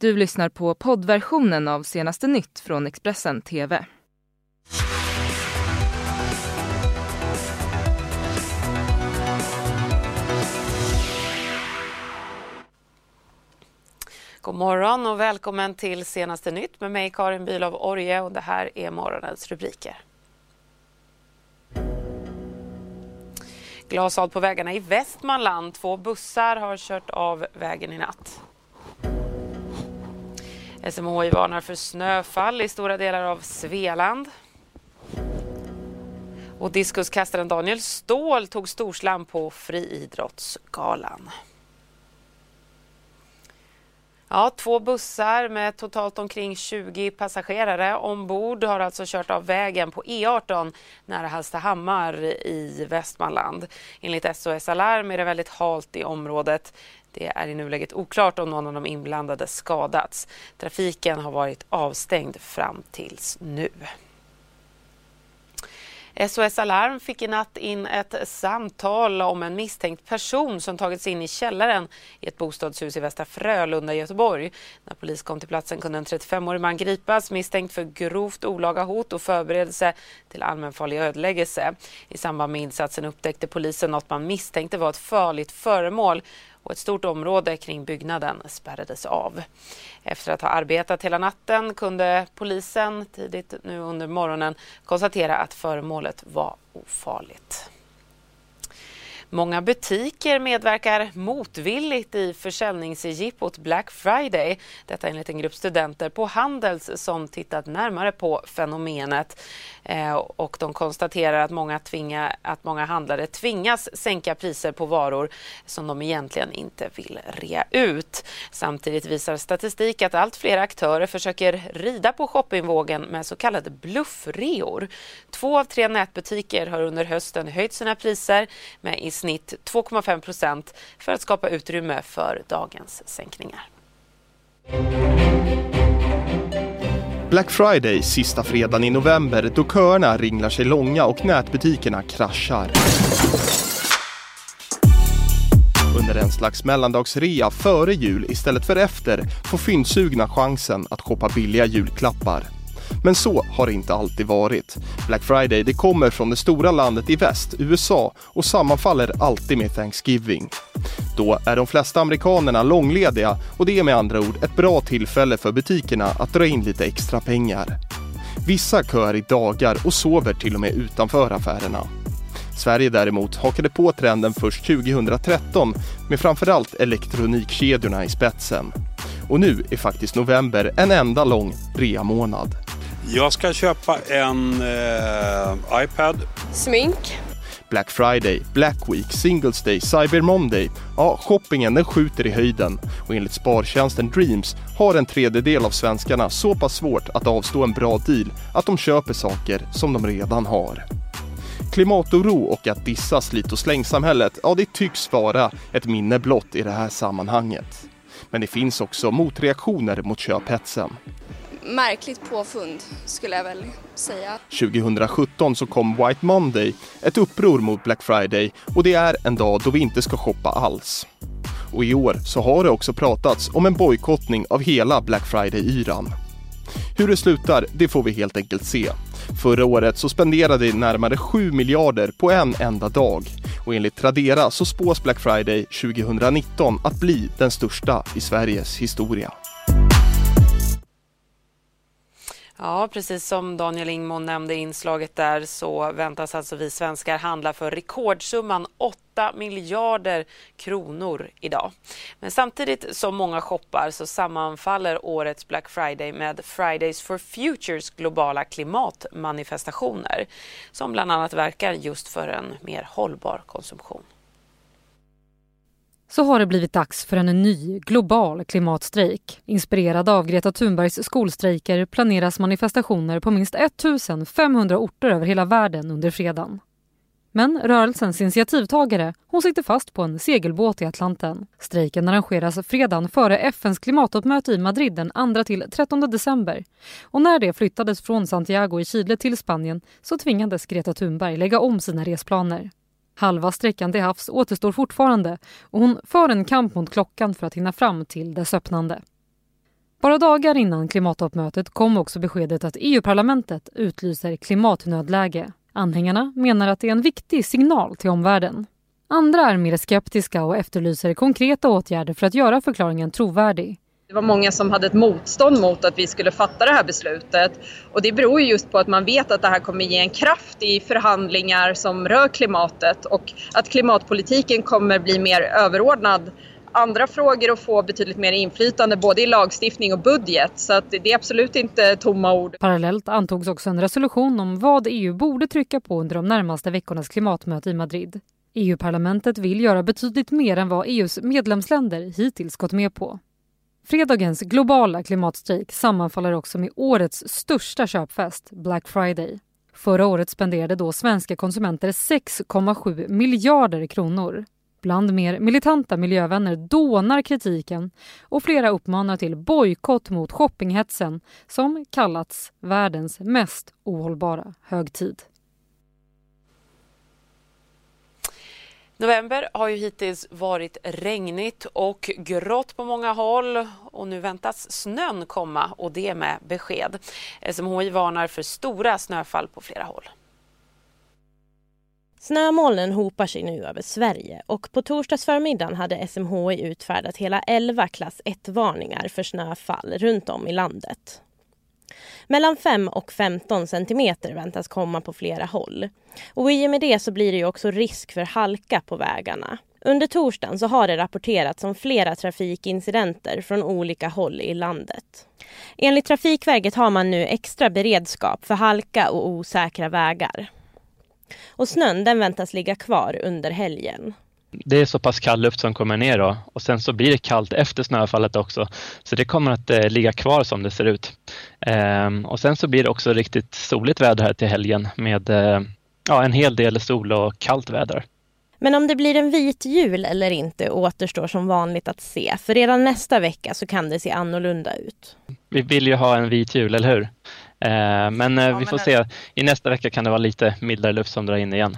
Du lyssnar på poddversionen av senaste nytt från Expressen TV. God morgon och välkommen till senaste nytt med mig Karin Bülow Orje och det här är morgonens rubriker. Glashalt på vägarna i Västmanland. Två bussar har kört av vägen i natt. SMHI varnar för snöfall i stora delar av Svealand. Och diskuskastaren Daniel Ståhl tog storslam på Friidrottsgalan. Ja, två bussar med totalt omkring 20 passagerare ombord har alltså kört av vägen på E18 nära Hallstahammar i Västmanland. Enligt SOS Alarm är det väldigt halt i området. Det är i nuläget oklart om någon av de inblandade skadats. Trafiken har varit avstängd fram tills nu. SOS Alarm fick i natt in ett samtal om en misstänkt person som tagits in i källaren i ett bostadshus i Västra Frölunda i Göteborg. När polis kom till platsen kunde en 35-årig man gripas misstänkt för grovt olaga hot och förberedelse till allmänfarlig ödeläggelse. I samband med insatsen upptäckte polisen något man misstänkte var ett farligt föremål och ett stort område kring byggnaden spärrades av. Efter att ha arbetat hela natten kunde polisen tidigt nu under morgonen konstatera att föremålet var ofarligt. Många butiker medverkar motvilligt i försäljningsjippot Black Friday. Detta enligt en grupp studenter på Handels som tittat närmare på fenomenet. Eh, och de konstaterar att många, tvinga, att många handlare tvingas sänka priser på varor som de egentligen inte vill rea ut. Samtidigt visar statistik att allt fler aktörer försöker rida på shoppingvågen med så kallade bluffreor. Två av tre nätbutiker har under hösten höjt sina priser med i snitt 2,5 procent för att skapa utrymme för dagens sänkningar. Black Friday, sista fredagen i november, då köerna ringlar sig långa och nätbutikerna kraschar. Under en slags mellandagsrea före jul istället för efter får fyndsugna chansen att shoppa billiga julklappar. Men så har det inte alltid varit. Black Friday det kommer från det stora landet i väst, USA, och sammanfaller alltid med Thanksgiving. Då är de flesta amerikanerna långlediga och det är med andra ord ett bra tillfälle för butikerna att dra in lite extra pengar. Vissa köar i dagar och sover till och med utanför affärerna. Sverige däremot hakade på trenden först 2013 med framförallt elektronikkedjorna i spetsen. Och nu är faktiskt november en enda lång rea-månad. Jag ska köpa en eh, iPad. Smink. Black Friday, Black Week, Singles Day, Cyber Monday. Ja, shoppingen den skjuter i höjden och enligt spartjänsten Dreams har en tredjedel av svenskarna så pass svårt att avstå en bra deal att de köper saker som de redan har. Klimatoro och att dissa slit och slängsamhället, ja det tycks vara ett minne blott i det här sammanhanget. Men det finns också motreaktioner mot köphetsen märkligt påfund skulle jag väl säga. 2017 så kom White Monday, ett uppror mot Black Friday och det är en dag då vi inte ska shoppa alls. Och i år så har det också pratats om en bojkottning av hela Black Friday-yran. Hur det slutar, det får vi helt enkelt se. Förra året så spenderade närmare 7 miljarder på en enda dag och enligt Tradera så spås Black Friday 2019 att bli den största i Sveriges historia. Ja, precis som Daniel Ingmon nämnde i inslaget där så väntas alltså vi svenskar handla för rekordsumman 8 miljarder kronor idag. Men samtidigt som många shoppar så sammanfaller årets Black Friday med Fridays for Futures globala klimatmanifestationer som bland annat verkar just för en mer hållbar konsumtion så har det blivit dags för en ny global klimatstrejk. Inspirerad av Greta Thunbergs skolstrejker planeras manifestationer på minst 1500 orter över hela världen under fredagen. Men rörelsens initiativtagare hon sitter fast på en segelbåt i Atlanten. Strejken arrangeras fredagen före FNs klimattoppmöte i Madrid den 2–13 december. Och när det flyttades från Santiago i Chile till Spanien så tvingades Greta Thunberg lägga om sina resplaner. Halva sträckan till havs återstår fortfarande och hon för en kamp mot klockan för att hinna fram till dess öppnande. Bara dagar innan klimattoppmötet kom också beskedet att EU-parlamentet utlyser klimatnödläge. Anhängarna menar att det är en viktig signal till omvärlden. Andra är mer skeptiska och efterlyser konkreta åtgärder för att göra förklaringen trovärdig. Det var många som hade ett motstånd mot att vi skulle fatta det här beslutet. Och det beror just på att man vet att det här kommer ge en kraft i förhandlingar som rör klimatet och att klimatpolitiken kommer bli mer överordnad andra frågor och få betydligt mer inflytande både i lagstiftning och budget. Så att det är absolut inte tomma ord. Parallellt antogs också en resolution om vad EU borde trycka på under de närmaste veckornas klimatmöte i Madrid. EU-parlamentet vill göra betydligt mer än vad EUs medlemsländer hittills gått med på. Fredagens globala klimatstrejk sammanfaller också med årets största köpfest, Black Friday. Förra året spenderade då svenska konsumenter 6,7 miljarder kronor. Bland mer militanta miljövänner dånar kritiken och flera uppmanar till bojkott mot shoppinghetsen som kallats världens mest ohållbara högtid. November har ju hittills varit regnigt och grått på många håll och nu väntas snön komma och det med besked. SMHI varnar för stora snöfall på flera håll. Snömolnen hopar sig nu över Sverige och på torsdagsförmiddagen hade SMHI utfärdat hela 11 klass 1-varningar för snöfall runt om i landet. Mellan 5 och 15 centimeter väntas komma på flera håll. Och i och med det så blir det ju också risk för halka på vägarna. Under torsdagen så har det rapporterats om flera trafikincidenter från olika håll i landet. Enligt Trafikverket har man nu extra beredskap för halka och osäkra vägar. Och snön den väntas ligga kvar under helgen. Det är så pass kall luft som kommer ner då och sen så blir det kallt efter snöfallet också. Så det kommer att eh, ligga kvar som det ser ut. Ehm, och sen så blir det också riktigt soligt väder här till helgen med eh, ja, en hel del sol och kallt väder. Men om det blir en vit jul eller inte återstår som vanligt att se. För redan nästa vecka så kan det se annorlunda ut. Vi vill ju ha en vit jul, eller hur? Ehm, men eh, vi får se. I nästa vecka kan det vara lite mildare luft som drar in igen.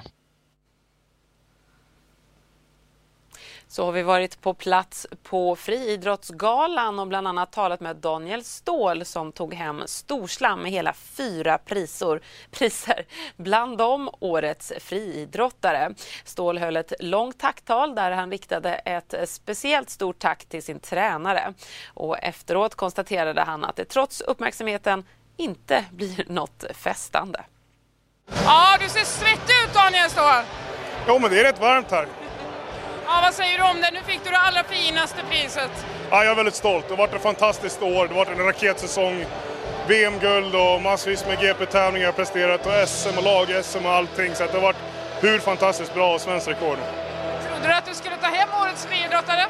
Så har vi varit på plats på Friidrottsgalan och bland annat talat med Daniel Ståhl som tog hem storslam med hela fyra prisor, priser, bland dem Årets friidrottare. Ståhl höll ett långt tacktal där han riktade ett speciellt stort tack till sin tränare. Och efteråt konstaterade han att det trots uppmärksamheten inte blir något festande. Ja, du ser svettig ut Daniel Ståhl! Jo, men det är rätt varmt här. Ja, vad säger du om det? Nu fick du det allra finaste priset. Ja, jag är väldigt stolt. Det har varit ett fantastiskt år. Det har varit en raketsäsong. VM-guld och massvis med GP-tävlingar jag presterat och SM och lag-SM och allting. Så det har varit hur fantastiskt bra och svenskt rekord. Trodde du att du skulle ta hem årets friidrottare?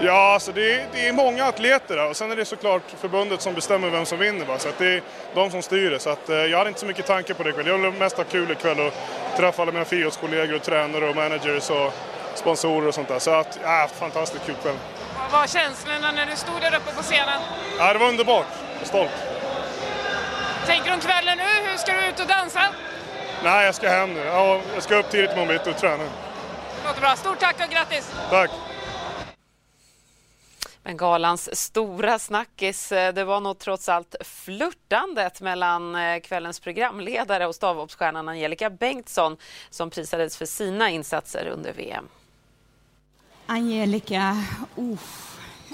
Ja, alltså det, är, det är många atleter där och sen är det såklart förbundet som bestämmer vem som vinner. Bara. Så det är de som styr det. Så att, eh, jag hade inte så mycket tanke på det ikväll. Jag ville mest ha kul ikväll och träffa alla mina friidrottskollegor och tränare och managers och sponsorer och sånt där. Så att, ja, fantastiskt kul kväll. Vad var känslorna när du stod där uppe på scenen? Ja, det var underbart. Jag är stolt. Tänker du om kvällen nu? Hur ska du ut och dansa? Nej, jag ska hem nu. Ja, jag ska upp tidigt imorgon bitti och träna. Låter bra. Stort tack och grattis! Tack! Men galans stora snackis, eh, det var nog trots allt flörtandet mellan eh, kvällens programledare och stavhoppsstjärnan Angelica Bengtsson som prisades för sina insatser under VM. Angelica, uh,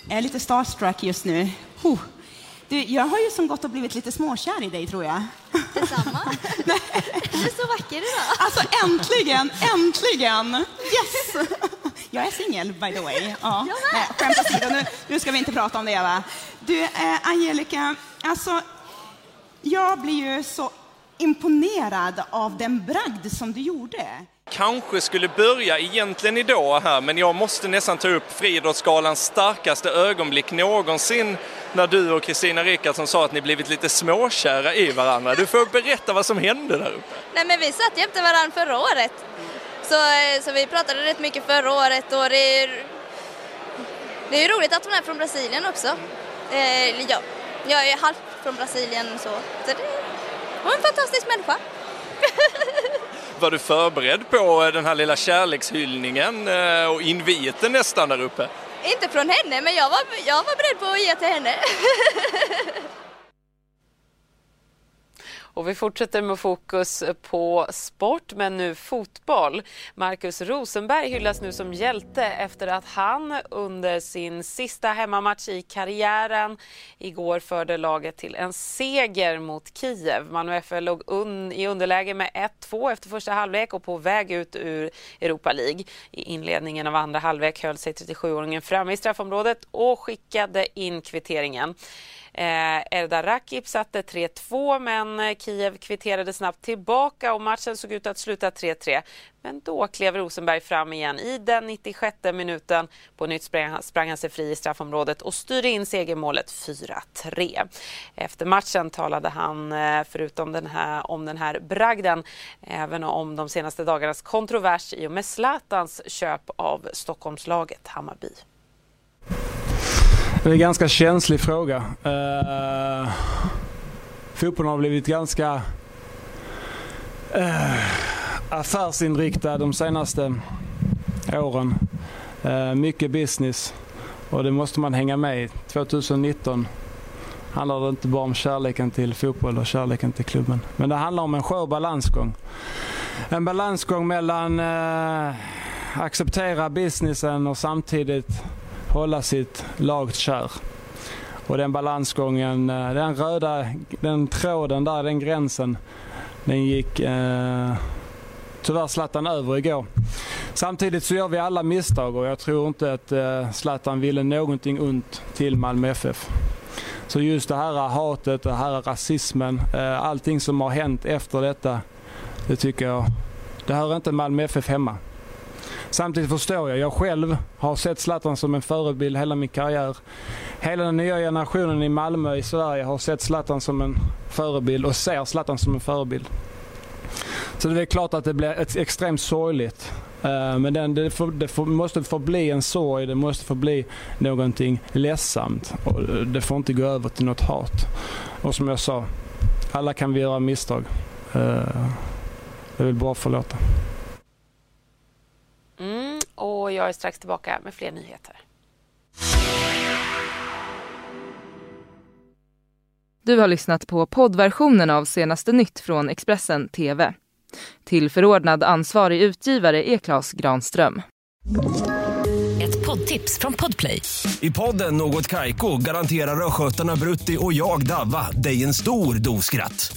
jag är lite starstruck just nu. Uh. Du, jag har ju som gått och blivit lite småkär i dig, tror jag. Detsamma. du är så vacker idag. Alltså äntligen, äntligen! Yes! Jag är singel, by the way. Ja. Nej, skämt åsido, nu, nu ska vi inte prata om det, va? Du, eh, Angelica, alltså, jag blir ju så imponerad av den bragd som du gjorde. Kanske skulle börja egentligen idag här, men jag måste nästan ta upp Friidrottsgalans starkaste ögonblick någonsin när du och Kristina Rickardsson sa att ni blivit lite småkära i varandra. Du får berätta vad som hände där uppe. Nej men vi satt jämte varandra förra året. Så, eh, så vi pratade rätt mycket förra året och det är, det är roligt att hon är från Brasilien också. Eh, ja, jag är halvt från Brasilien så, så det, hon är en fantastisk människa. Var du förberedd på eh, den här lilla kärlekshyllningen eh, och inviten nästan där uppe? inte från henne, men jag var, jag var beredd på att ge till henne. Och vi fortsätter med fokus på sport, men nu fotboll. Marcus Rosenberg hyllas nu som hjälte efter att han under sin sista hemmamatch i karriären igår förde laget till en seger mot Kiev. Malmö FF låg un i underläge med 1-2 efter första halvlek och på väg ut ur Europa League. I inledningen av andra halvlek höll sig 37-åringen framme i straffområdet och skickade in kvitteringen. Eh, Erdar Rakip satte 3-2 men eh, Kiev kvitterade snabbt tillbaka och matchen såg ut att sluta 3-3. Men då klev Rosenberg fram igen i den 96 minuten. På nytt sprang, sprang han sig fri i straffområdet och styrde in segermålet 4-3. Efter matchen talade han, eh, förutom den här, om den här bragden, även om de senaste dagarnas kontrovers i och med Zlatans köp av Stockholmslaget Hammarby. Det är en ganska känslig fråga. Uh, fotbollen har blivit ganska uh, affärsinriktad de senaste åren. Uh, mycket business och det måste man hänga med i. 2019 handlar det inte bara om kärleken till fotboll och kärleken till klubben. Men det handlar om en skör balansgång. En balansgång mellan uh, acceptera businessen och samtidigt hålla sitt lag kär. Och den balansgången, eh, den röda den tråden där, den gränsen, den gick eh, tyvärr Zlatan över igår. Samtidigt så gör vi alla misstag och jag tror inte att eh, Zlatan ville någonting ont till Malmö FF. Så just det här hatet, det här rasismen, eh, allting som har hänt efter detta, det tycker jag, det hör inte Malmö FF hemma. Samtidigt förstår jag, jag själv har sett Zlatan som en förebild hela min karriär. Hela den nya generationen i Malmö i Sverige har sett Zlatan som en förebild och ser Zlatan som en förebild. Så det är klart att det blir ett extremt sorgligt. Eh, men den, det, får, det får, måste få bli en sorg, det måste få bli någonting ledsamt. Och det får inte gå över till något hat. Och som jag sa, alla kan vi göra misstag. Eh, jag vill bara förlåta. Mm, och jag är strax tillbaka med fler nyheter. Du har lyssnat på poddversionen av senaste nytt från Expressen TV. Till förordnad ansvarig utgivare är Klas Granström. Ett poddtips från Podplay. I podden Något Kaiko garanterar östgötarna Brutti och jag, Davva, dig en stor dos skratt.